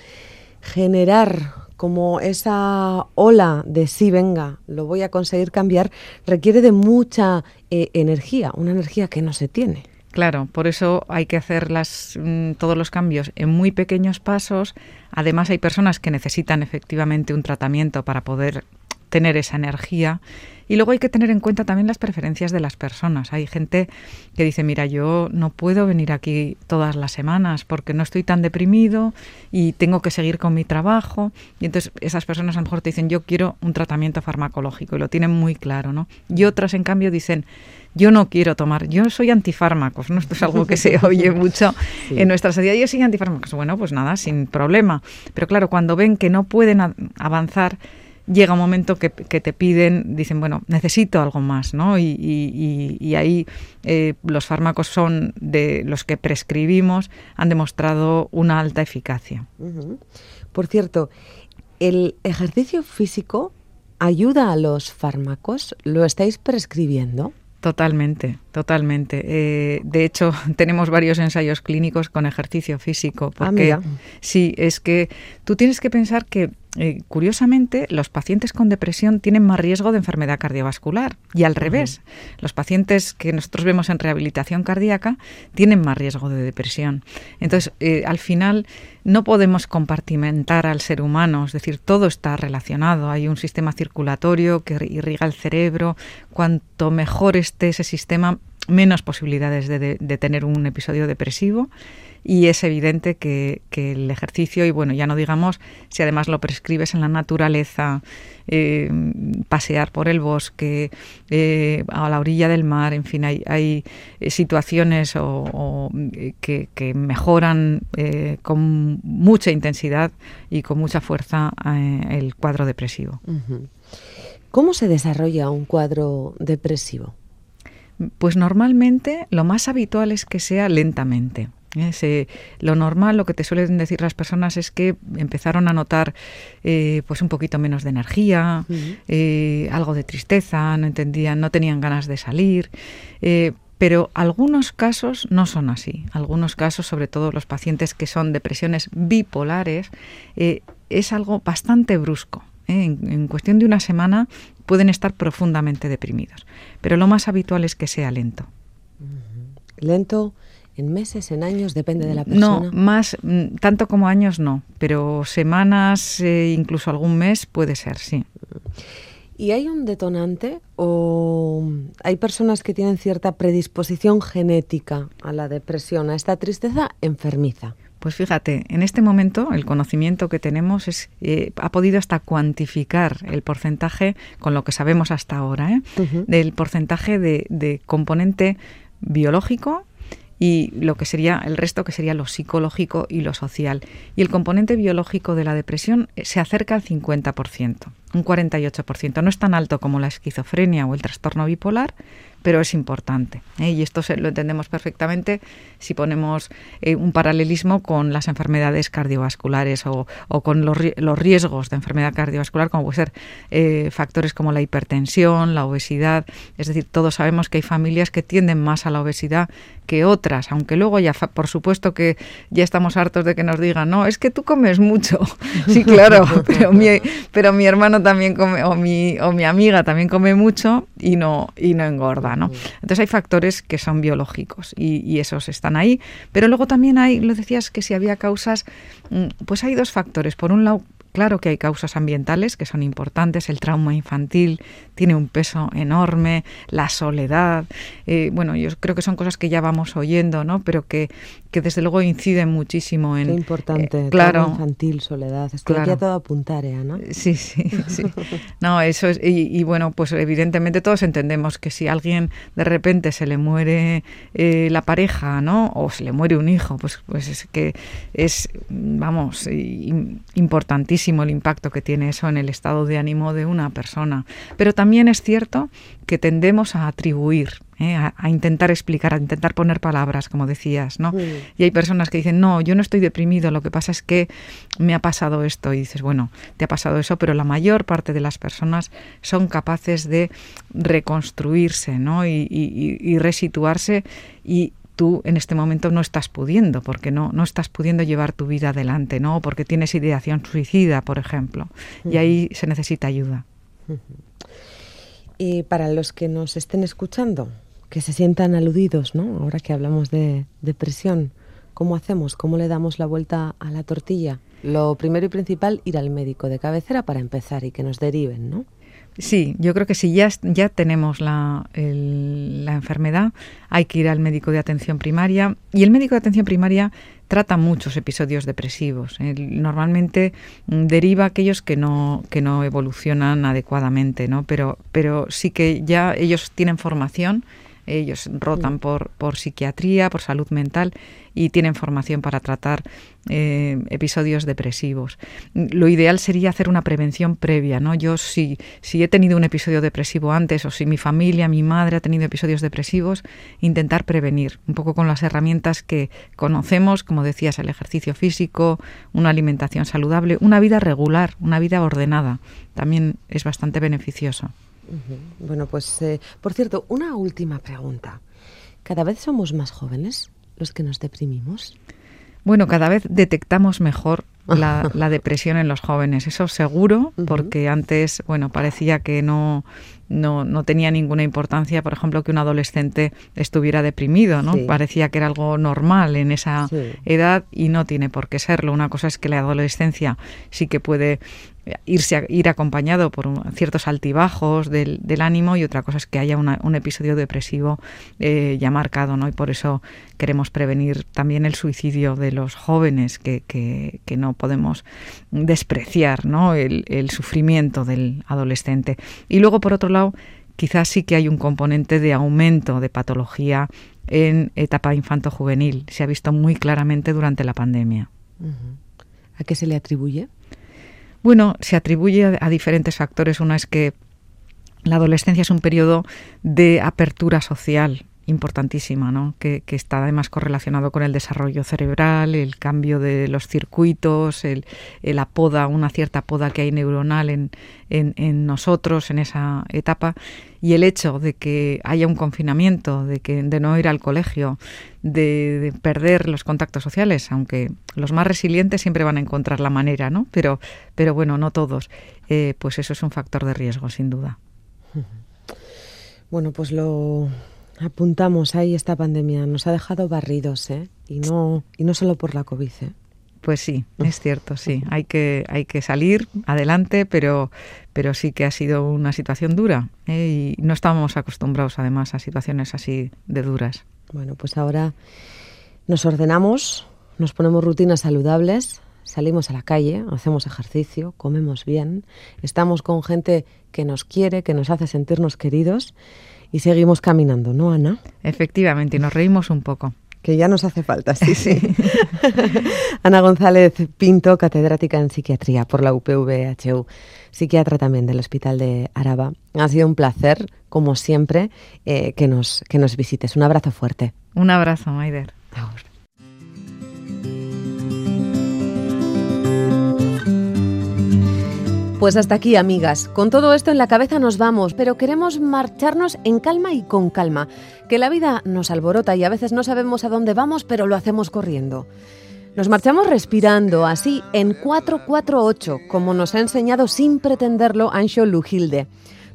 generar como esa ola de sí, venga, lo voy a conseguir cambiar, requiere de mucha eh, energía, una energía que no se tiene. Claro, por eso hay que hacer las, mm, todos los cambios en muy pequeños pasos. Además, hay personas que necesitan efectivamente un tratamiento para poder tener esa energía. Y luego hay que tener en cuenta también las preferencias de las personas. Hay gente que dice, mira, yo no puedo venir aquí todas las semanas porque no estoy tan deprimido y tengo que seguir con mi trabajo. Y entonces esas personas a lo mejor te dicen, yo quiero un tratamiento farmacológico y lo tienen muy claro, ¿no? Y otras, en cambio, dicen, yo no quiero tomar, yo soy antifármacos, ¿no? Esto es algo que se oye mucho en nuestra sociedad, yo soy antifármacos, bueno, pues nada, sin problema, pero claro, cuando ven que no pueden avanzar, llega un momento que, te piden, dicen, bueno, necesito algo más, ¿no? Y, ahí eh, los fármacos son de los que prescribimos, han demostrado una alta eficacia. Por cierto, ¿el ejercicio físico ayuda a los fármacos? ¿Lo estáis prescribiendo? Totalmente, totalmente. Eh, de hecho, tenemos varios ensayos clínicos con ejercicio físico. Ah, porque sí, es que tú tienes que pensar que eh, curiosamente, los pacientes con depresión tienen más riesgo de enfermedad cardiovascular y al revés, los pacientes que nosotros vemos en rehabilitación cardíaca tienen más riesgo de depresión. Entonces, eh, al final, no podemos compartimentar al ser humano, es decir, todo está relacionado. Hay un sistema circulatorio que irriga el cerebro. Cuanto mejor esté ese sistema, menos posibilidades de tener un episodio depresivo y es evidente que, el ejercicio, y bueno, ya no digamos si además lo prescribes en la naturaleza, eh, pasear por el bosque, eh, a la orilla del mar, en fin, hay, hay eh, situaciones o, que, mejoran con mucha intensidad y con mucha fuerza el cuadro depresivo. ¿Cómo se desarrolla un cuadro depresivo? Pues normalmente lo más habitual es que sea lentamente. ¿Eh? lo normal, lo que te suelen decir las personas es que empezaron a notar eh, pues un poquito menos de energía, eh, algo de tristeza, no entendían, no tenían ganas de salir. pero algunos casos no son así. Algunos casos, sobre todo los pacientes que son depresiones bipolares, es algo bastante brusco. En, cuestión de una semana pueden estar profundamente deprimidos. Pero lo más habitual es que sea lento. Lento en meses, en años, depende de la persona. No, más, mm, tanto como años no, pero semanas, e incluso algún mes puede ser, sí. ¿Y hay un detonante o hay personas que tienen cierta predisposición genética a la depresión, a esta tristeza enfermiza? Pues fíjate, en este momento el conocimiento que tenemos es, eh, ha podido hasta cuantificar el porcentaje, con lo que sabemos hasta ahora, ¿eh? del porcentaje de, de componente biológico y lo que sería el resto que sería lo psicológico y lo social. Y el componente biológico de la depresión eh, se acerca al 50%, un 48%. No es tan alto como la esquizofrenia o el trastorno bipolar, pero es importante. ¿eh? Y esto lo entendemos perfectamente si ponemos eh, un paralelismo con las enfermedades cardiovasculares o, con los, riesgos de enfermedad cardiovascular, como puede ser eh, factores como la hipertensión, la obesidad. Es decir, todos sabemos que hay familias que tienden más a la obesidad que otras, aunque luego ya, por supuesto que ya estamos hartos de que nos digan, no, es que tú comes mucho. sí, claro, pero mi, pero mi hermano también come, o mi, o mi amiga también come mucho y no, y no engorda. Entonces hay factores que son biológicos y, esos están ahí, pero luego también hay, lo decías que si había causas, mm, pues hay dos factores. Por un lado, Claro que hay causas ambientales que son importantes, el trauma infantil tiene un peso enorme, la soledad, eh, bueno, yo creo que son cosas que ya vamos oyendo, ¿no? Pero que, que desde luego inciden muchísimo en... Qué importante, eh, claro, trauma infantil, soledad, estoy aquí a todo apuntar, ¿eh, Ana? Sí, sí, sí. No, eso es, y, bueno, pues evidentemente todos entendemos que si a alguien de repente se le muere la pareja, ¿no? O se le muere un hijo, pues, pues es que es, vamos, importantísimo el impacto que tiene eso en el estado de ánimo de una persona. Pero también es cierto que tendemos a atribuir, ¿eh? a, intentar explicar, a intentar poner palabras, como decías, ¿no? Y hay personas que dicen, no, yo no estoy deprimido, lo que pasa es que me ha pasado esto. Y dices, bueno, te ha pasado eso, pero la mayor parte de las personas son capaces de reconstruirse, ¿no? Y, y resituarse y tú en este momento no estás pudiendo, porque no, no estás pudiendo llevar tu vida adelante, ¿no? Porque tienes ideación suicida, por ejemplo, y ahí se necesita ayuda. Y para los que nos estén escuchando, que se sientan aludidos, ¿no? Ahora que hablamos de depresión, ¿cómo hacemos? ¿Cómo le damos la vuelta a la tortilla? Lo primero y principal, ir al médico de cabecera para empezar y que nos deriven, ¿no? Sí, yo creo que si ya, ya tenemos la, la enfermedad, hay que ir al médico de atención primaria. Y el médico de atención primaria trata muchos episodios depresivos. normalmente mm, deriva aquellos que no, que no evolucionan adecuadamente, ¿no? Pero, pero sí que ya ellos tienen formación ellos rotan por, por psiquiatría, por salud mental y tienen formación para tratar eh, episodios depresivos. Lo ideal sería hacer una prevención previa, ¿no? Yo si, si he tenido un episodio depresivo antes o si mi familia, mi madre ha tenido episodios depresivos, intentar prevenir, un poco con las herramientas que conocemos, como decías, el ejercicio físico, una alimentación saludable, una vida regular, una vida ordenada, también es bastante beneficioso. Bueno, pues, eh, por cierto, una última pregunta. ¿Cada vez somos más jóvenes los que nos deprimimos? Bueno, cada vez detectamos mejor la, depresión en los jóvenes, eso seguro, porque antes, bueno, parecía que no, no, no, tenía ninguna importancia, por ejemplo, que un adolescente estuviera deprimido, ¿no? Parecía que era algo normal en esa edad y no tiene por qué serlo. Una cosa es que la adolescencia sí que puede irse ir acompañado por ciertos altibajos del, ánimo y otra cosa es que haya un episodio depresivo eh, ya marcado, ¿no? Y por eso queremos prevenir también el suicidio de los jóvenes, que, que, no podemos despreciar, ¿no? El, el sufrimiento del adolescente. Y luego, por otro lado, quizás sí que hay un componente de aumento de patología en etapa infanto-juvenil. Se ha visto muy claramente durante la pandemia. ¿A qué se le atribuye? Bueno, se atribuye a, diferentes factores. Una es que la adolescencia es un periodo de apertura social, importantísima, ¿no? que, está además correlacionado con el desarrollo cerebral, el cambio de los circuitos, el, la poda, una cierta poda que hay neuronal en, en, nosotros en esa etapa, y el hecho de que haya un confinamiento, de, que, de no ir al colegio, de, perder los contactos sociales, aunque los más resilientes siempre van a encontrar la manera, ¿no? pero, pero bueno, no todos, eh, pues eso es un factor de riesgo, sin duda. Bueno, pues lo, Apuntamos ahí esta pandemia, nos ha dejado barridos, ¿eh? Y no, y no solo por la COVID, ¿eh? Pues sí, es cierto, sí. Hay que, hay que salir adelante, pero, pero sí que ha sido una situación dura ¿eh? y no estábamos acostumbrados además a situaciones así de duras. Bueno, pues ahora nos ordenamos, nos ponemos rutinas saludables, salimos a la calle, hacemos ejercicio, comemos bien, estamos con gente que nos quiere, que nos hace sentirnos queridos y seguimos caminando, ¿no, Ana? Efectivamente, y nos reímos un poco. Que ya nos hace falta, sí, sí. Ana González Pinto, catedrática en psiquiatría por la UPVHU, psiquiatra también del Hospital de Araba. Ha sido un placer, como siempre, eh, que, nos, que nos visites. Un abrazo fuerte. Un abrazo, Maider. Pues hasta aquí, amigas. Con todo esto en la cabeza nos vamos, pero queremos marcharnos en calma y con calma. Que la vida nos alborota y a veces no sabemos a dónde vamos, pero lo hacemos corriendo. Nos marchamos respirando, así en 448, como nos ha enseñado sin pretenderlo Ancho Lujilde.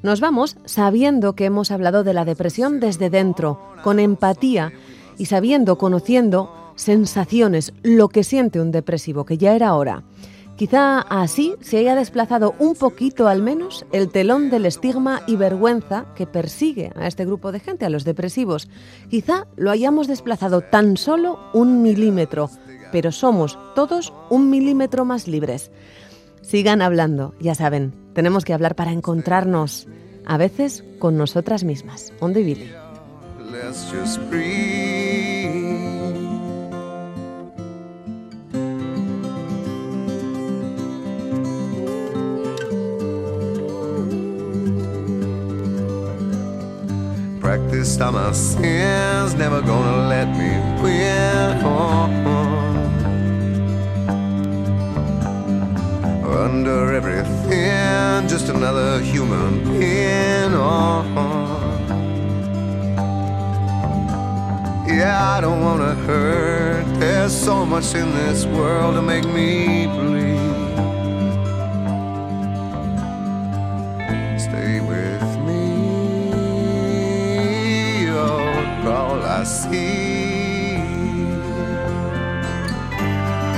Nos vamos sabiendo que hemos hablado de la depresión desde dentro, con empatía y sabiendo, conociendo sensaciones, lo que siente un depresivo, que ya era hora. Quizá así se haya desplazado un poquito al menos el telón del estigma y vergüenza que persigue a este grupo de gente, a los depresivos. Quizá lo hayamos desplazado tan solo un milímetro, pero somos todos un milímetro más libres. Sigan hablando, ya saben, tenemos que hablar para encontrarnos, a veces con nosotras mismas. ¿Dónde vive? Practiced all my sins, never gonna let me win. Under everything, just another human being. Yeah, I don't wanna hurt. There's so much in this world to make me bleed.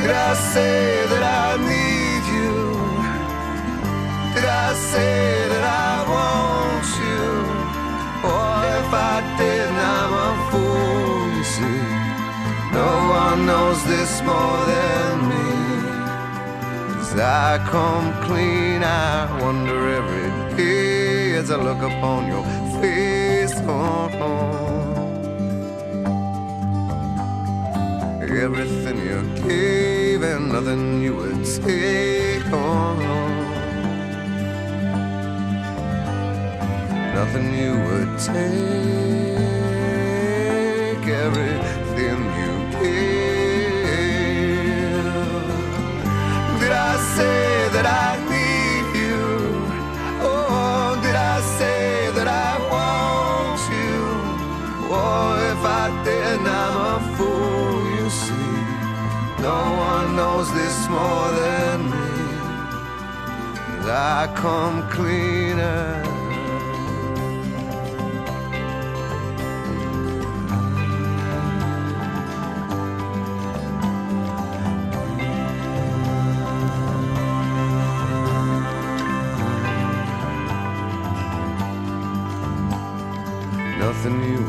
Did I say that I need you? Did I say that I want you? Or if I did, I'm a fool, you see. No one knows this more than me. As I come clean, I wonder every day as I look upon your face. Oh, oh. Everything you gave and nothing you would take on. Nothing you would take, everything more than me. I come cleaner. Nothing you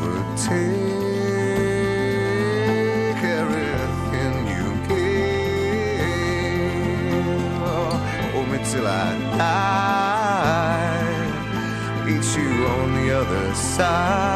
side.